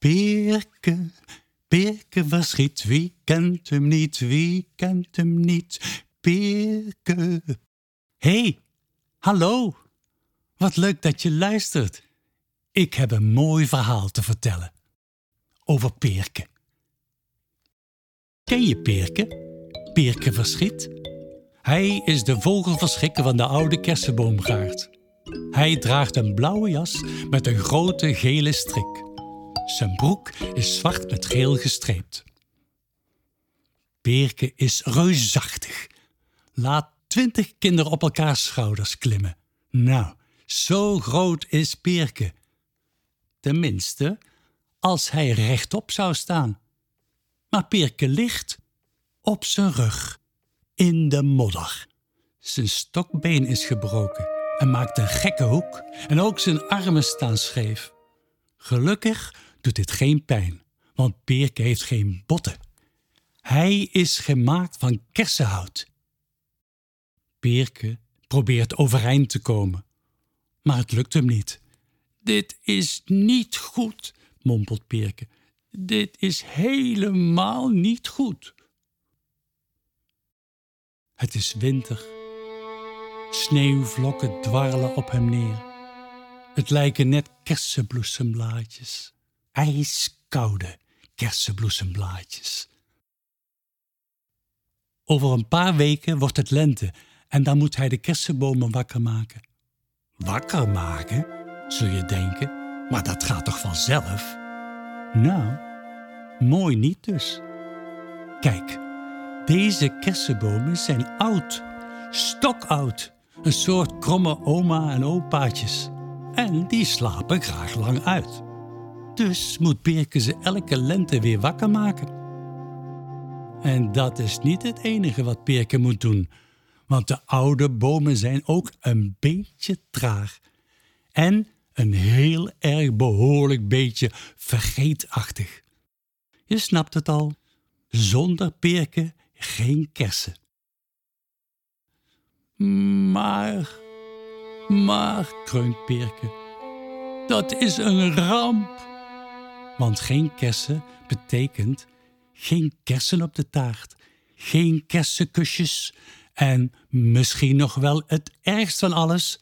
Peerke, Peerke verschiet, wie kent hem niet, wie kent hem niet, Peerke. hey, hallo, wat leuk dat je luistert. Ik heb een mooi verhaal te vertellen over Peerke. Ken je Peerke? Peerke verschiet? Hij is de vogelverschrikker van de oude kersenboomgaard. Hij draagt een blauwe jas met een grote gele strik. Zijn broek is zwart met geel gestreept. Peerke is reusachtig. Laat twintig kinderen op elkaars schouders klimmen. Nou, zo groot is Peerke. Tenminste, als hij rechtop zou staan. Maar Peerke ligt op zijn rug, in de modder. Zijn stokbeen is gebroken en maakt een gekke hoek en ook zijn armen staan scheef. Gelukkig doet dit geen pijn, want Peerke heeft geen botten. Hij is gemaakt van kersenhout. Peerke probeert overeind te komen, maar het lukt hem niet. Dit is niet goed, mompelt Peerke. Dit is helemaal niet goed. Het is winter. Sneeuwvlokken dwarrelen op hem neer. Het lijken net kersenbloesemblaadjes. Ijskoude kersenbloesemblaadjes. Over een paar weken wordt het lente en dan moet hij de kersenbomen wakker maken. Wakker maken, zul je denken, maar dat gaat toch vanzelf? Nou, mooi niet dus. Kijk, deze kersenbomen zijn oud, stokoud, een soort kromme oma en opaatjes. En die slapen graag lang uit. Dus moet Birke ze elke lente weer wakker maken. En dat is niet het enige wat Birke moet doen, want de oude bomen zijn ook een beetje traag. En een heel erg behoorlijk beetje vergeetachtig. Je snapt het al, zonder Peerke geen kersen. Maar, maar, kreunt Peerke, dat is een ramp. Want geen kersen betekent geen kersen op de taart, geen kersenkusjes en misschien nog wel het ergst van alles,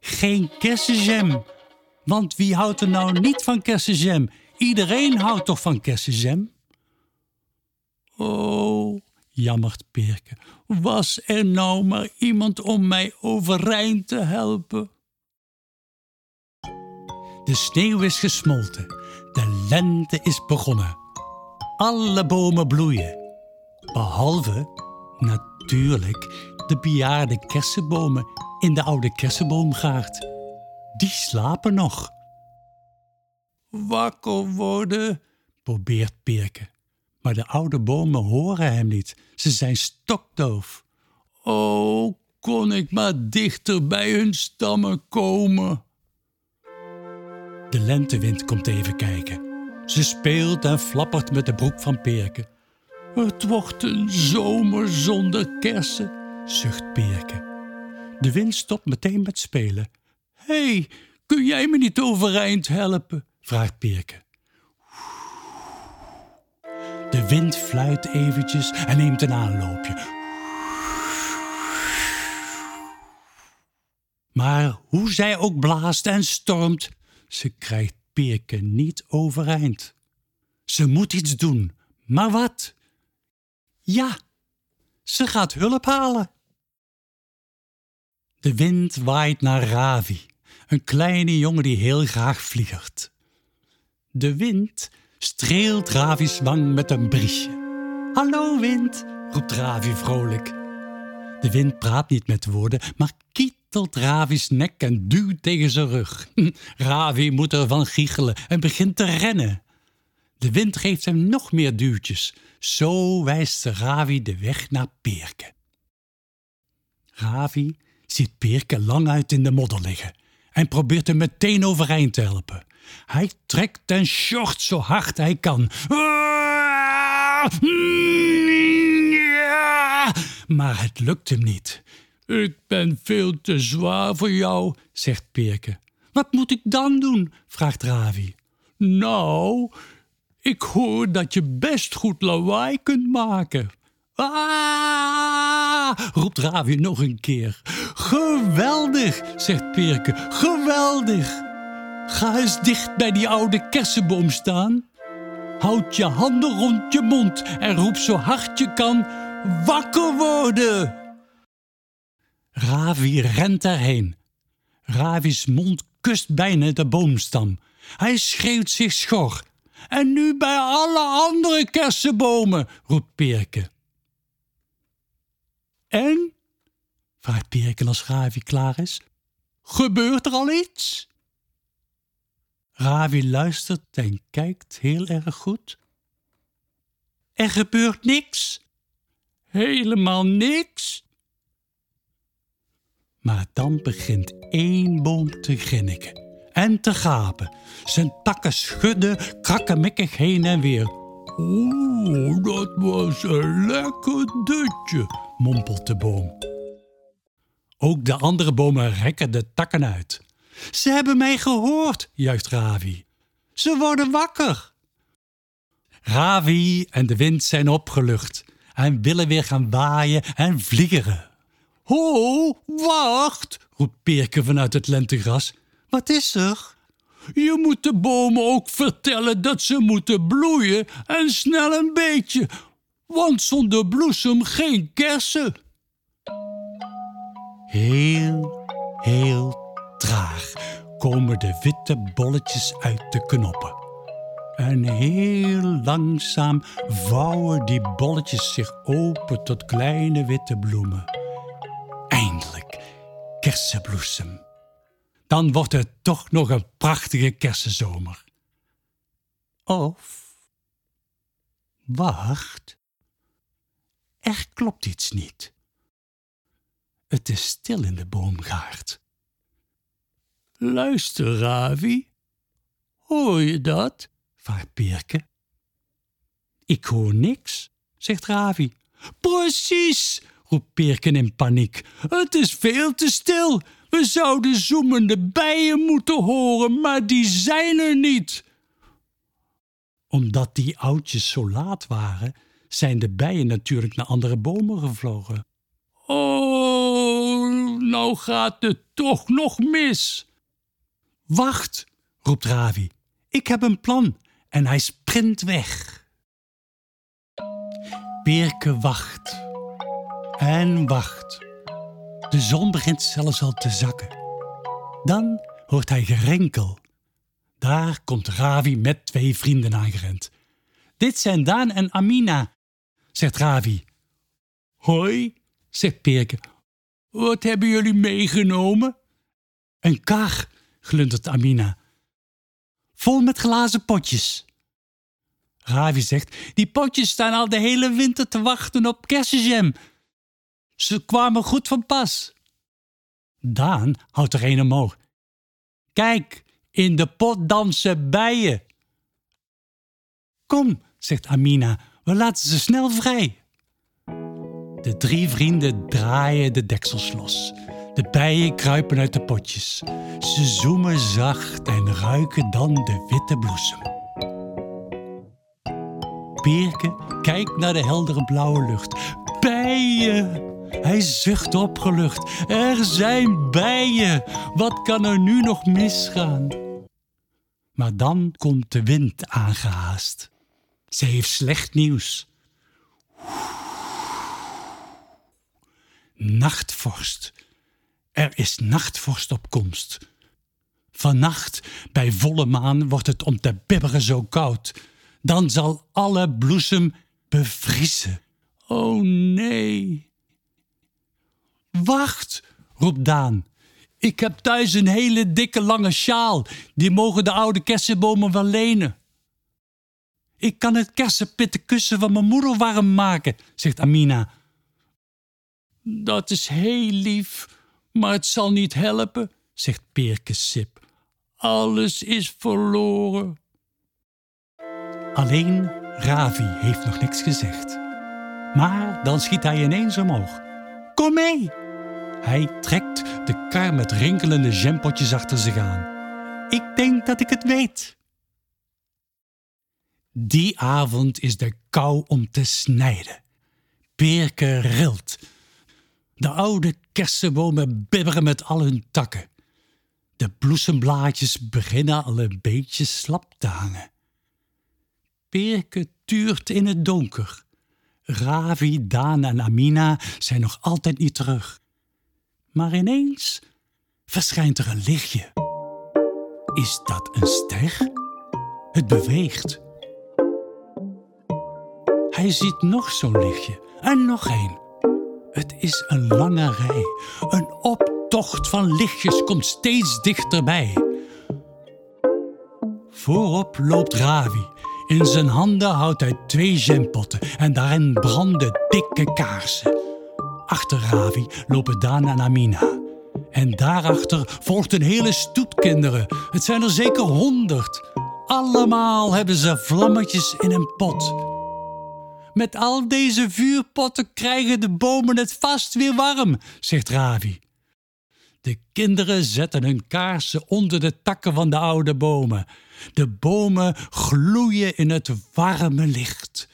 geen kersenjam. Want wie houdt er nou niet van kersenjam? Iedereen houdt toch van kersenjam? Oh, jammert Peerke, was er nou maar iemand om mij overeind te helpen? De sneeuw is gesmolten, lente is begonnen. Alle bomen bloeien, behalve natuurlijk de bejaarde kersenbomen in de oude kersenboomgaard. Die slapen nog. Wakker worden, probeert Peerke. Maar de oude bomen horen hem niet. Ze zijn stokdoof. Oh, kon ik maar dichter bij hun stammen komen. De lentewind komt even kijken. Ze speelt en flappert met de broek van Peerke. Het wordt een zomer zonder kersen, zucht Peerke. De wind stopt meteen met spelen. Hé, hey, kun jij me niet overeind helpen? vraagt Peerke. De wind fluit eventjes en neemt een aanloopje. Maar hoe zij ook blaast en stormt, ze krijgt Peerke niet overeind. Ze moet iets doen, maar wat? Ja, ze gaat hulp halen. De wind waait naar Ravi, een kleine jongen die heel graag vliegert. De wind streelt Ravi's wang met een briesje. Hallo wind, roept Ravi vrolijk. De wind praat niet met woorden, maar kietelt Ravi's nek en duwt tegen zijn rug. Ravi moet ervan giechelen en begint te rennen. De wind geeft hem nog meer duwtjes. Zo wijst Ravi de weg naar Peerke. Ravi ziet Peerke lang uit in de modder liggen en probeert hem meteen overeind te helpen. Hij trekt en sjort zo hard hij kan. Maar het lukt hem niet. Ik ben veel te zwaar voor jou, zegt Peerke. Wat moet ik dan doen? vraagt Ravi. Nou, ik hoor dat je best goed lawaai kunt maken. Ah, roept Ravi nog een keer. Geweldig, zegt Perke. Geweldig. Ga eens dicht bij die oude kersenboom staan. Houd je handen rond je mond en roep zo hard je kan: wakker worden! Ravi rent erheen. Ravi's mond kust bijna de boomstam. Hij schreeuwt zich schor. En nu bij alle andere kersenbomen, roept Perke. En? vraagt Perke als Ravi klaar is. Gebeurt er al iets? Ravi luistert en kijkt heel erg goed. Er gebeurt niks. Helemaal niks. Maar dan begint één boom te grinniken en te gapen. Zijn takken schudden krakkemikkig heen en weer. Oeh, dat was een lekker dutje, mompelt de boom. Ook de andere bomen rekken de takken uit. Ze hebben mij gehoord, juicht Ravi. Ze worden wakker. Ravi en de wind zijn opgelucht en willen weer gaan waaien en vliegeren. Ho, wacht, roept Peerke vanuit het lentegras. Wat is er? Je moet de bomen ook vertellen dat ze moeten bloeien en snel een beetje, want zonder bloesem geen kersen. Heel, heel traag komen de witte bolletjes uit de knoppen. En heel langzaam vouwen die bolletjes zich open tot kleine witte bloemen. Eindelijk kersenbloesem. Dan wordt het toch nog een prachtige kersenzomer. Of. Wacht. Er klopt iets niet. Het is stil in de boomgaard. Luister, Ravi. Hoor je dat? Vraagt Peerke. Ik hoor niks, zegt Ravi. Precies, roept Peerken in paniek. Het is veel te stil. We zouden zoemende bijen moeten horen, maar die zijn er niet. Omdat die oudjes zo laat waren, zijn de bijen natuurlijk naar andere bomen gevlogen. Oh, nou gaat het toch nog mis. Wacht, roept Ravi. Ik heb een plan. En hij sprint weg. Peerke wacht. En wacht. De zon begint zelfs al te zakken. Dan hoort hij gerenkel. Daar komt Ravi met twee vrienden aangerend. Dit zijn Daan en Amina, zegt Ravi. Hoi, zegt Peerke. Wat hebben jullie meegenomen? Een kar, glundert Amina. Vol met glazen potjes. Ravi zegt, die potjes staan al de hele winter te wachten op kersenjam. Ze kwamen goed van pas. Daan houdt er een omhoog. Kijk, in de pot dansen bijen. Kom, zegt Amina, we laten ze snel vrij. De drie vrienden draaien de deksels los. De bijen kruipen uit de potjes. Ze zoemen zacht en ruiken dan de witte bloesem. Peerke kijkt naar de heldere blauwe lucht. Bijen! Hij zucht opgelucht. Er zijn bijen! Wat kan er nu nog misgaan? Maar dan komt de wind aangehaast. Ze heeft slecht nieuws. Nachtvorst. Er is nachtvorst op komst. Vannacht, bij volle maan, wordt het om te bibberen zo koud. Dan zal alle bloesem bevriezen. Oh nee. Wacht, roept Daan. Ik heb thuis een hele dikke lange sjaal. Die mogen de oude kersenbomen wel lenen. Ik kan het kersenpitten kussen van mijn moeder warm maken, zegt Amina. Dat is heel lief, maar het zal niet helpen, zegt Peerke Sip. Alles is verloren. Alleen Ravi heeft nog niks gezegd. Maar dan schiet hij ineens omhoog. Kom mee! Hij trekt de kar met rinkelende jampotjes achter zich aan. Ik denk dat ik het weet. Die avond is de kou om te snijden. Peerke rilt. De oude kersenbomen bibberen met al hun takken. De bloesemblaadjes beginnen al een beetje slap te hangen. Peerke tuurt in het donker. Ravi, Daan en Amina zijn nog altijd niet terug. Maar ineens verschijnt er een lichtje. Is dat een ster? Het beweegt. Hij ziet nog zo'n lichtje en nog één. Het is een lange rij. Een optocht van lichtjes komt steeds dichterbij. Voorop loopt Ravi. In zijn handen houdt hij twee jampotten en daarin branden dikke kaarsen. Achter Ravi lopen Daan en Amina. En daarachter volgt een hele stoet kinderen. Het zijn er zeker honderd. Allemaal hebben ze vlammetjes in een pot. Met al deze vuurpotten krijgen de bomen het vast weer warm, zegt Ravi. De kinderen zetten hun kaarsen onder de takken van de oude bomen. De bomen gloeien in het warme licht.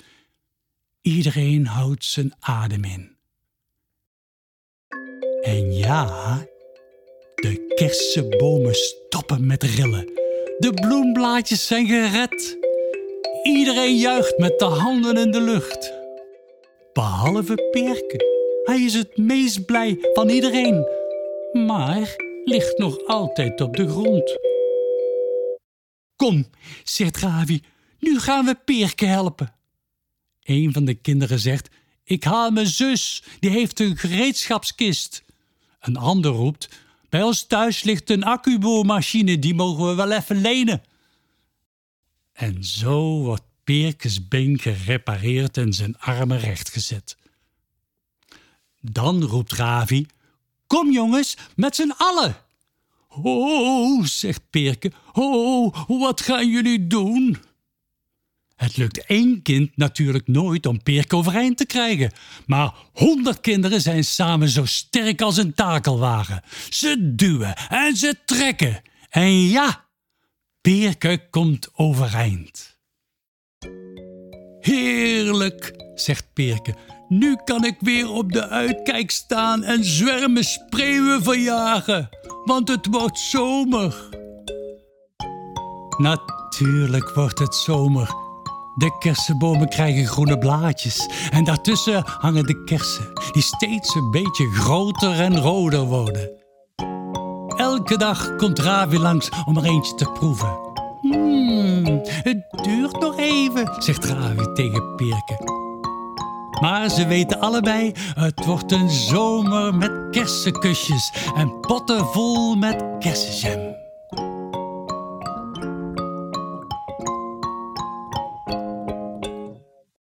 Iedereen houdt zijn adem in. En ja, de kersenbomen stoppen met rillen. De bloemblaadjes zijn gered. Iedereen juicht met de handen in de lucht. Behalve Perke. Hij is het meest blij van iedereen. Maar ligt nog altijd op de grond. Kom, zegt Ravi, nu gaan we Perke helpen. Een van de kinderen zegt: Ik haal mijn zus, die heeft een gereedschapskist. Een ander roept: Bij ons thuis ligt een accuboormachine, die mogen we wel even lenen. En zo wordt Peerkes been gerepareerd en zijn armen rechtgezet. Dan roept Ravi: Kom jongens, met z'n allen! Oh, zegt Peerke, oh, wat gaan jullie doen? Het lukt één kind natuurlijk nooit om Peerke overeind te krijgen. Maar honderd kinderen zijn samen zo sterk als een takelwagen. Ze duwen en ze trekken. En ja, Peerke komt overeind. Heerlijk, zegt Peerke. Nu kan ik weer op de uitkijk staan en zwermen spreeuwen verjagen, want het wordt zomer. Natuurlijk wordt het zomer. De kersenbomen krijgen groene blaadjes en daartussen hangen de kersen, die steeds een beetje groter en roder worden. Elke dag komt Ravi langs om er eentje te proeven. Hmm, het duurt nog even, zegt Ravi tegen Peerke. Maar ze weten allebei, het wordt een zomer met kersenkusjes en potten vol met kersenjam.